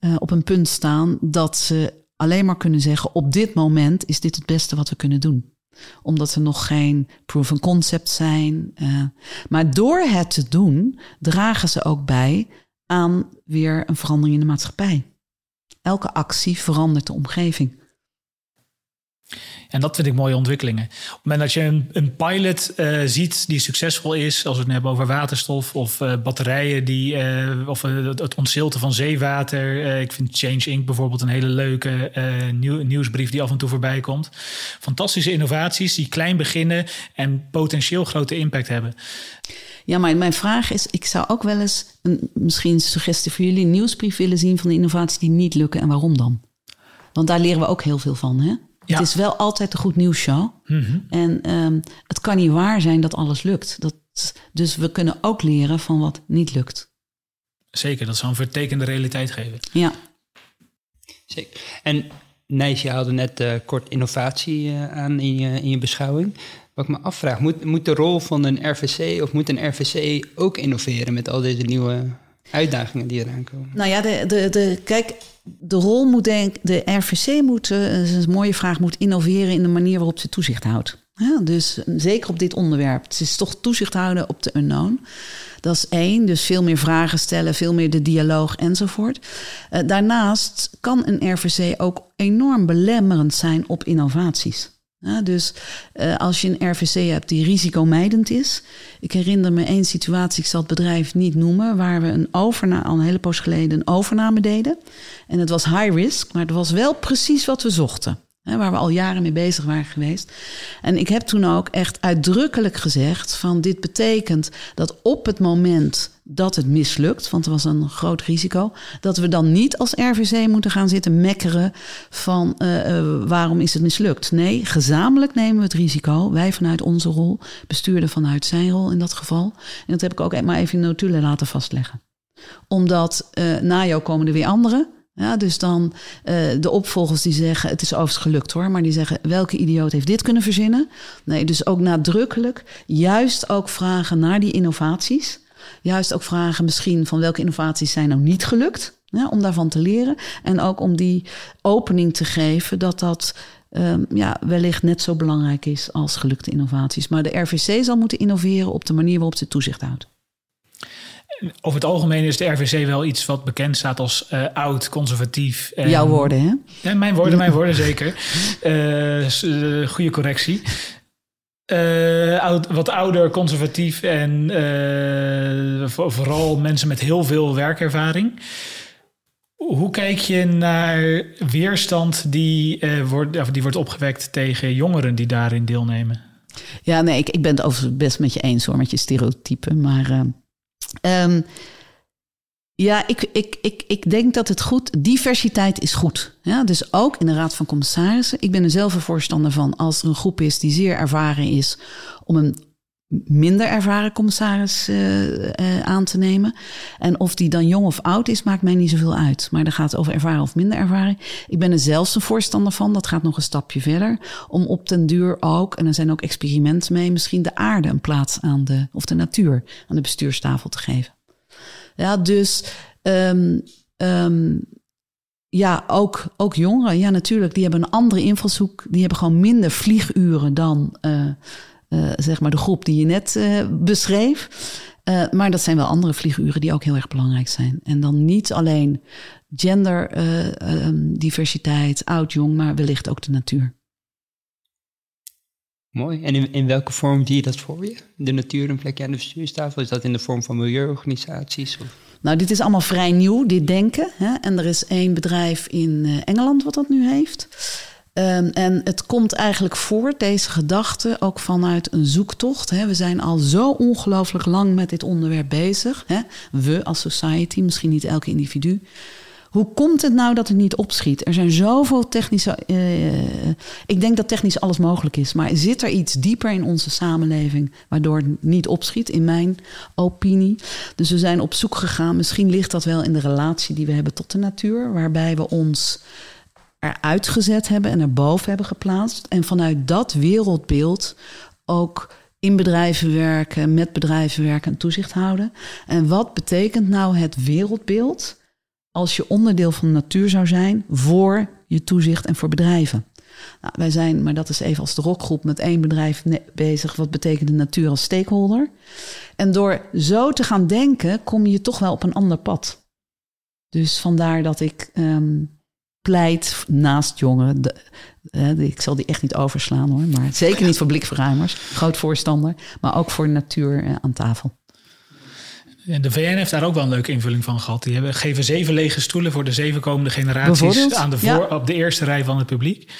uh, op een punt staan dat ze alleen maar kunnen zeggen: op dit moment is dit het beste wat we kunnen doen omdat er nog geen proven concept zijn. Uh, maar door het te doen, dragen ze ook bij aan weer een verandering in de maatschappij. Elke actie verandert de omgeving. En dat vind ik mooie ontwikkelingen. Op het moment dat je een, een pilot uh, ziet die succesvol is, als we het hebben over waterstof of uh, batterijen, die, uh, of het ontzilten van zeewater. ik vind Change Inc. bijvoorbeeld een hele leuke nieuw, nieuwsbrief die af en toe voorbij komt. Fantastische innovaties die klein beginnen en potentieel grote impact hebben. Ja, maar mijn vraag is: ik zou ook wel eens, een, misschien een suggestie voor jullie, een nieuwsbrief willen zien van de innovaties die niet lukken en waarom dan? Want daar leren we ook heel veel van, hè? Het is wel altijd een goed nieuws show. Mhm. En um, het kan niet waar zijn dat alles lukt. Dat, dus we kunnen ook leren van wat niet lukt. Zeker, dat zou een vertekende realiteit geven. Ja. Zeker. En Nijs, je haalde net uh, kort innovatie uh, aan in je, in je beschouwing. Wat ik me afvraag, moet, moet de rol van een RVC of moet een RVC ook innoveren met al deze nieuwe uitdagingen die eraan komen? Nou ja, de, de, de, kijk, de rol moet denk de RVC moet, uh, dat is een mooie vraag, moet innoveren in de manier waarop ze toezicht houdt. Ja, dus zeker op dit onderwerp. Het is toch toezicht houden op de unknown. Dat is één, dus veel meer vragen stellen, veel meer de dialoog enzovoort. Uh, daarnaast kan een RVC ook enorm belemmerend zijn op innovaties. Dus uh, als je een RVC hebt die risicomijdend is. Ik herinner me één situatie, ik zal het bedrijf niet noemen, waar we een overname, al een hele poos geleden een overname deden. En het was high risk, maar het was wel precies wat we zochten waar we al jaren mee bezig waren geweest. En ik heb toen ook echt uitdrukkelijk gezegd: van dit betekent dat op het moment dat het mislukt, want er was een groot risico, dat we dan niet als RVC moeten gaan zitten mekkeren van uh, uh, waarom is het mislukt. Nee, gezamenlijk nemen we het risico. Wij vanuit onze rol, bestuurder vanuit zijn rol in dat geval. En dat heb ik ook maar even in notulen laten vastleggen. Omdat uh, na jou komen er weer anderen. Ja, dus dan uh, de opvolgers die zeggen, het is overigens gelukt hoor, maar die zeggen, welke idioot heeft dit kunnen verzinnen? Nee, dus ook nadrukkelijk, juist ook vragen naar die innovaties. Juist ook vragen misschien van welke innovaties zijn nou niet gelukt, om daarvan te leren. En ook om die opening te geven dat dat um, ja, wellicht net zo belangrijk is als gelukte innovaties. Maar de RVC zal moeten innoveren op de manier waarop ze toezicht houdt. Over het algemeen is de RVC wel iets wat bekend staat als uh, oud, conservatief. En, Jouw woorden, hè? Ja, mijn woorden, mijn woorden zeker. Uh, goede correctie. Uh, oud, wat ouder, conservatief en vooral mensen met heel veel werkervaring. Hoe kijk je naar weerstand die, wordt, of die wordt opgewekt tegen jongeren die daarin deelnemen? Ja, nee, ik, ik ben het overigens best met je eens hoor, met je stereotypen. Maar Um, ja, ik, ik, ik, ik denk dat het goed. Diversiteit is goed. Ja, dus ook in de Raad van Commissarissen. Ik ben er zelf een voorstander van als er een groep is die zeer ervaren is om een minder ervaren commissaris uh, uh, aan te nemen. En of die dan jong of oud is, maakt mij niet zoveel uit. Maar dan gaat over ervaren of minder ervaren. Ik ben er zelfs een voorstander van, dat gaat nog een stapje verder. Om op den duur ook, en er zijn ook experimenten mee, misschien de aarde een plaats aan de, of de natuur aan de bestuurstafel te geven. Ja, dus um, um, ja, ook, ook jongeren, ja natuurlijk, die hebben een andere invalshoek. Die hebben gewoon minder vlieguren dan uh, uh, zeg maar de groep die je net uh, beschreef. Uh, maar dat zijn wel andere vlieguren die ook heel erg belangrijk zijn. En dan niet alleen genderdiversiteit, um, oud-jong, maar wellicht ook de natuur. Mooi. En in, in welke vorm zie je dat voor je? De natuur een plekje aan de bestuurstafel? Is dat in de vorm van milieuorganisaties? Of? Nou, dit is allemaal vrij nieuw, dit denken. Hè? En er is één bedrijf in Engeland wat dat nu heeft. Um, en het komt eigenlijk voort, deze gedachte, ook vanuit een zoektocht. Hè. We zijn al zo ongelooflijk lang met dit onderwerp bezig. Hè. We als society, misschien niet elke individu. hoe komt het nou dat het niet opschiet? Er zijn zoveel technische. eh, ik denk dat technisch alles mogelijk is. Maar zit er iets dieper in onze samenleving waardoor het niet opschiet, in mijn opinie? Dus we zijn op zoek gegaan. Misschien ligt dat wel in de relatie die we hebben tot de natuur, waarbij we ons eruit gezet hebben en erboven hebben geplaatst. En vanuit dat wereldbeeld ook in bedrijven werken, met bedrijven werken en toezicht houden. En wat betekent nou het wereldbeeld als je onderdeel van de natuur zou zijn voor je toezicht en voor bedrijven? Nou, wij zijn, maar dat is even als de rockgroep, met één bedrijf bezig. Wat betekent de natuur als stakeholder? En door zo te gaan denken, kom je toch wel op een ander pad. Dus vandaar dat ik ehm, pleit naast jongeren. eh, ik zal die echt niet overslaan hoor, maar zeker niet voor blikverruimers. Groot voorstander, maar ook voor natuur eh, aan tafel. En de VN heeft daar ook wel een leuke invulling van gehad. Die hebben, geven zeven lege stoelen voor de zeven komende generaties aan de voor, ja. op de eerste rij van het publiek.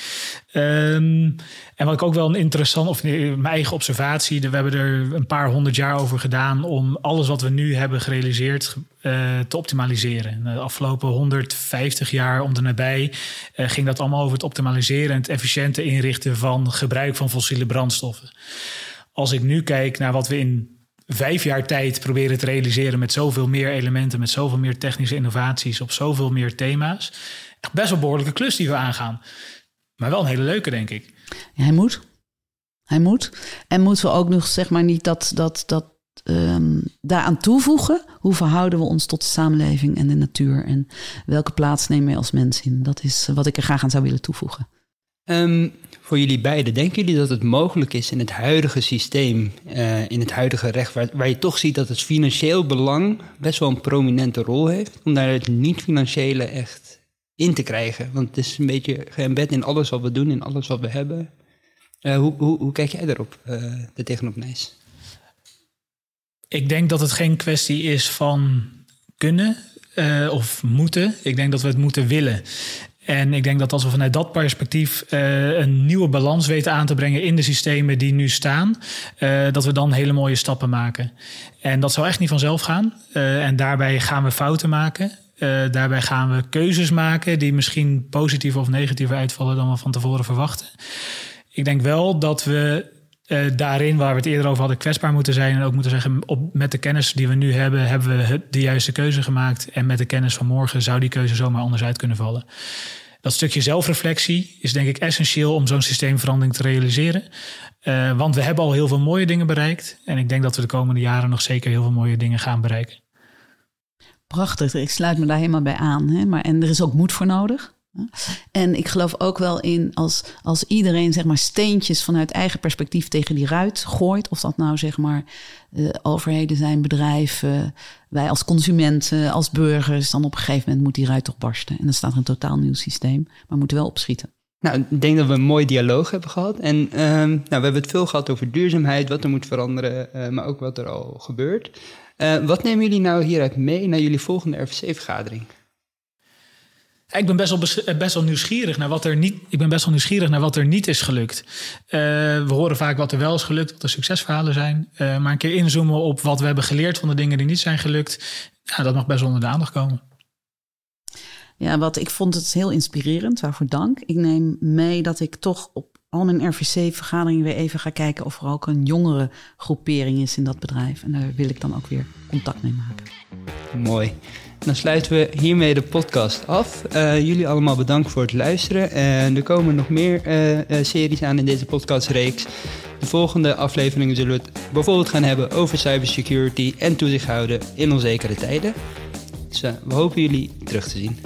Ehm, en wat ik ook wel een interessant, of mijn eigen observatie, we hebben er een paar honderd jaar over gedaan om alles wat we nu hebben gerealiseerd eh, te optimaliseren. En De afgelopen 150 jaar om de nabij eh, ging dat allemaal over het optimaliseren en het efficiënte inrichten van gebruik van fossiele brandstoffen. Als ik nu kijk naar wat we in vijf jaar tijd proberen te realiseren met zoveel meer elementen, met zoveel meer technische innovaties, op zoveel meer thema's. Echt best wel behoorlijke klus die we aangaan. Maar wel een hele leuke, denk ik. Hij moet. Hij moet. En moeten we ook nog zeg maar niet dat, dat, dat ehm, daaraan toevoegen. Hoe verhouden we ons tot de samenleving en de natuur? En welke plaats nemen we als mens in? Dat is eh, wat ik er graag aan zou willen toevoegen. Ehm, voor jullie beiden, denken jullie dat het mogelijk is in het huidige systeem, eh, in het huidige recht, waar, je toch ziet dat het financieel belang best wel een prominente rol heeft, om daar het niet-financiële echt in te krijgen? Want het is een beetje geëmbed in alles wat we doen, in alles wat we hebben. Eh, hoe, hoe, hoe kijk jij daarop, uh, er tegenop, Nijs? Ik denk dat het geen kwestie is van kunnen of moeten. Ik denk dat we het moeten willen. En ik denk dat als we vanuit dat perspectief uh, een nieuwe balans weten aan te brengen in de systemen die nu staan, uh, dat we dan hele mooie stappen maken. En dat zal echt niet vanzelf gaan. Uh, en daarbij gaan we fouten maken. daarbij gaan we keuzes maken die misschien positiever of negatiever uitvallen dan we van tevoren verwachten. Ik denk wel dat we uh, daarin, waar we het eerder over hadden, kwetsbaar moeten zijn. En ook moeten zeggen, op, met de kennis die we nu hebben, hebben we de juiste keuze gemaakt. En met de kennis van morgen zou die keuze zomaar anders uit kunnen vallen. Dat stukje zelfreflectie is denk ik essentieel om zo'n systeemverandering te realiseren. Uh, want we hebben al heel veel mooie dingen bereikt. En ik denk dat we de komende jaren nog zeker heel veel mooie dingen gaan bereiken. Prachtig, ik sluit me daar helemaal bij aan. Hè? Maar, en er is ook moed voor nodig. En ik geloof ook wel in als, als iedereen zeg maar steentjes vanuit eigen perspectief tegen die ruit gooit. Of dat nou zeg maar uh, overheden zijn, bedrijven, wij als consumenten, als burgers. Dan op een gegeven moment moet die ruit toch barsten. En dan staat er een totaal nieuw systeem. Maar we moeten wel opschieten. Nou, ik denk dat we een mooi dialoog hebben gehad. En uh, nou, we hebben het veel gehad over duurzaamheid, wat er moet veranderen, uh, maar ook wat er al gebeurt. Uh, wat nemen jullie nou hieruit mee naar jullie volgende RVC-vergadering? Ik ben best wel, best wel nieuwsgierig naar wat er niet. Ik ben best wel nieuwsgierig naar wat er niet is gelukt. Uh, we horen vaak wat er wel is gelukt, wat de succesverhalen zijn. Uh, maar een keer inzoomen op wat we hebben geleerd van de dingen die niet zijn gelukt. Ja, dat mag best wel onder de aandacht komen. Ja, wat ik vond het heel inspirerend, waarvoor dank. Ik neem mee dat ik toch op al mijn RVC-vergaderingen weer even ga kijken of er ook een jongere groepering is in dat bedrijf. En daar wil ik dan ook weer contact mee maken. Mooi. Dan sluiten we hiermee de podcast af. Uh, jullie allemaal bedankt voor het luisteren. En er komen nog meer uh, uh, series aan in deze podcastreeks. De volgende afleveringen zullen we het bijvoorbeeld gaan hebben over cybersecurity en toezicht houden in onzekere tijden. Dus we hopen jullie terug te zien.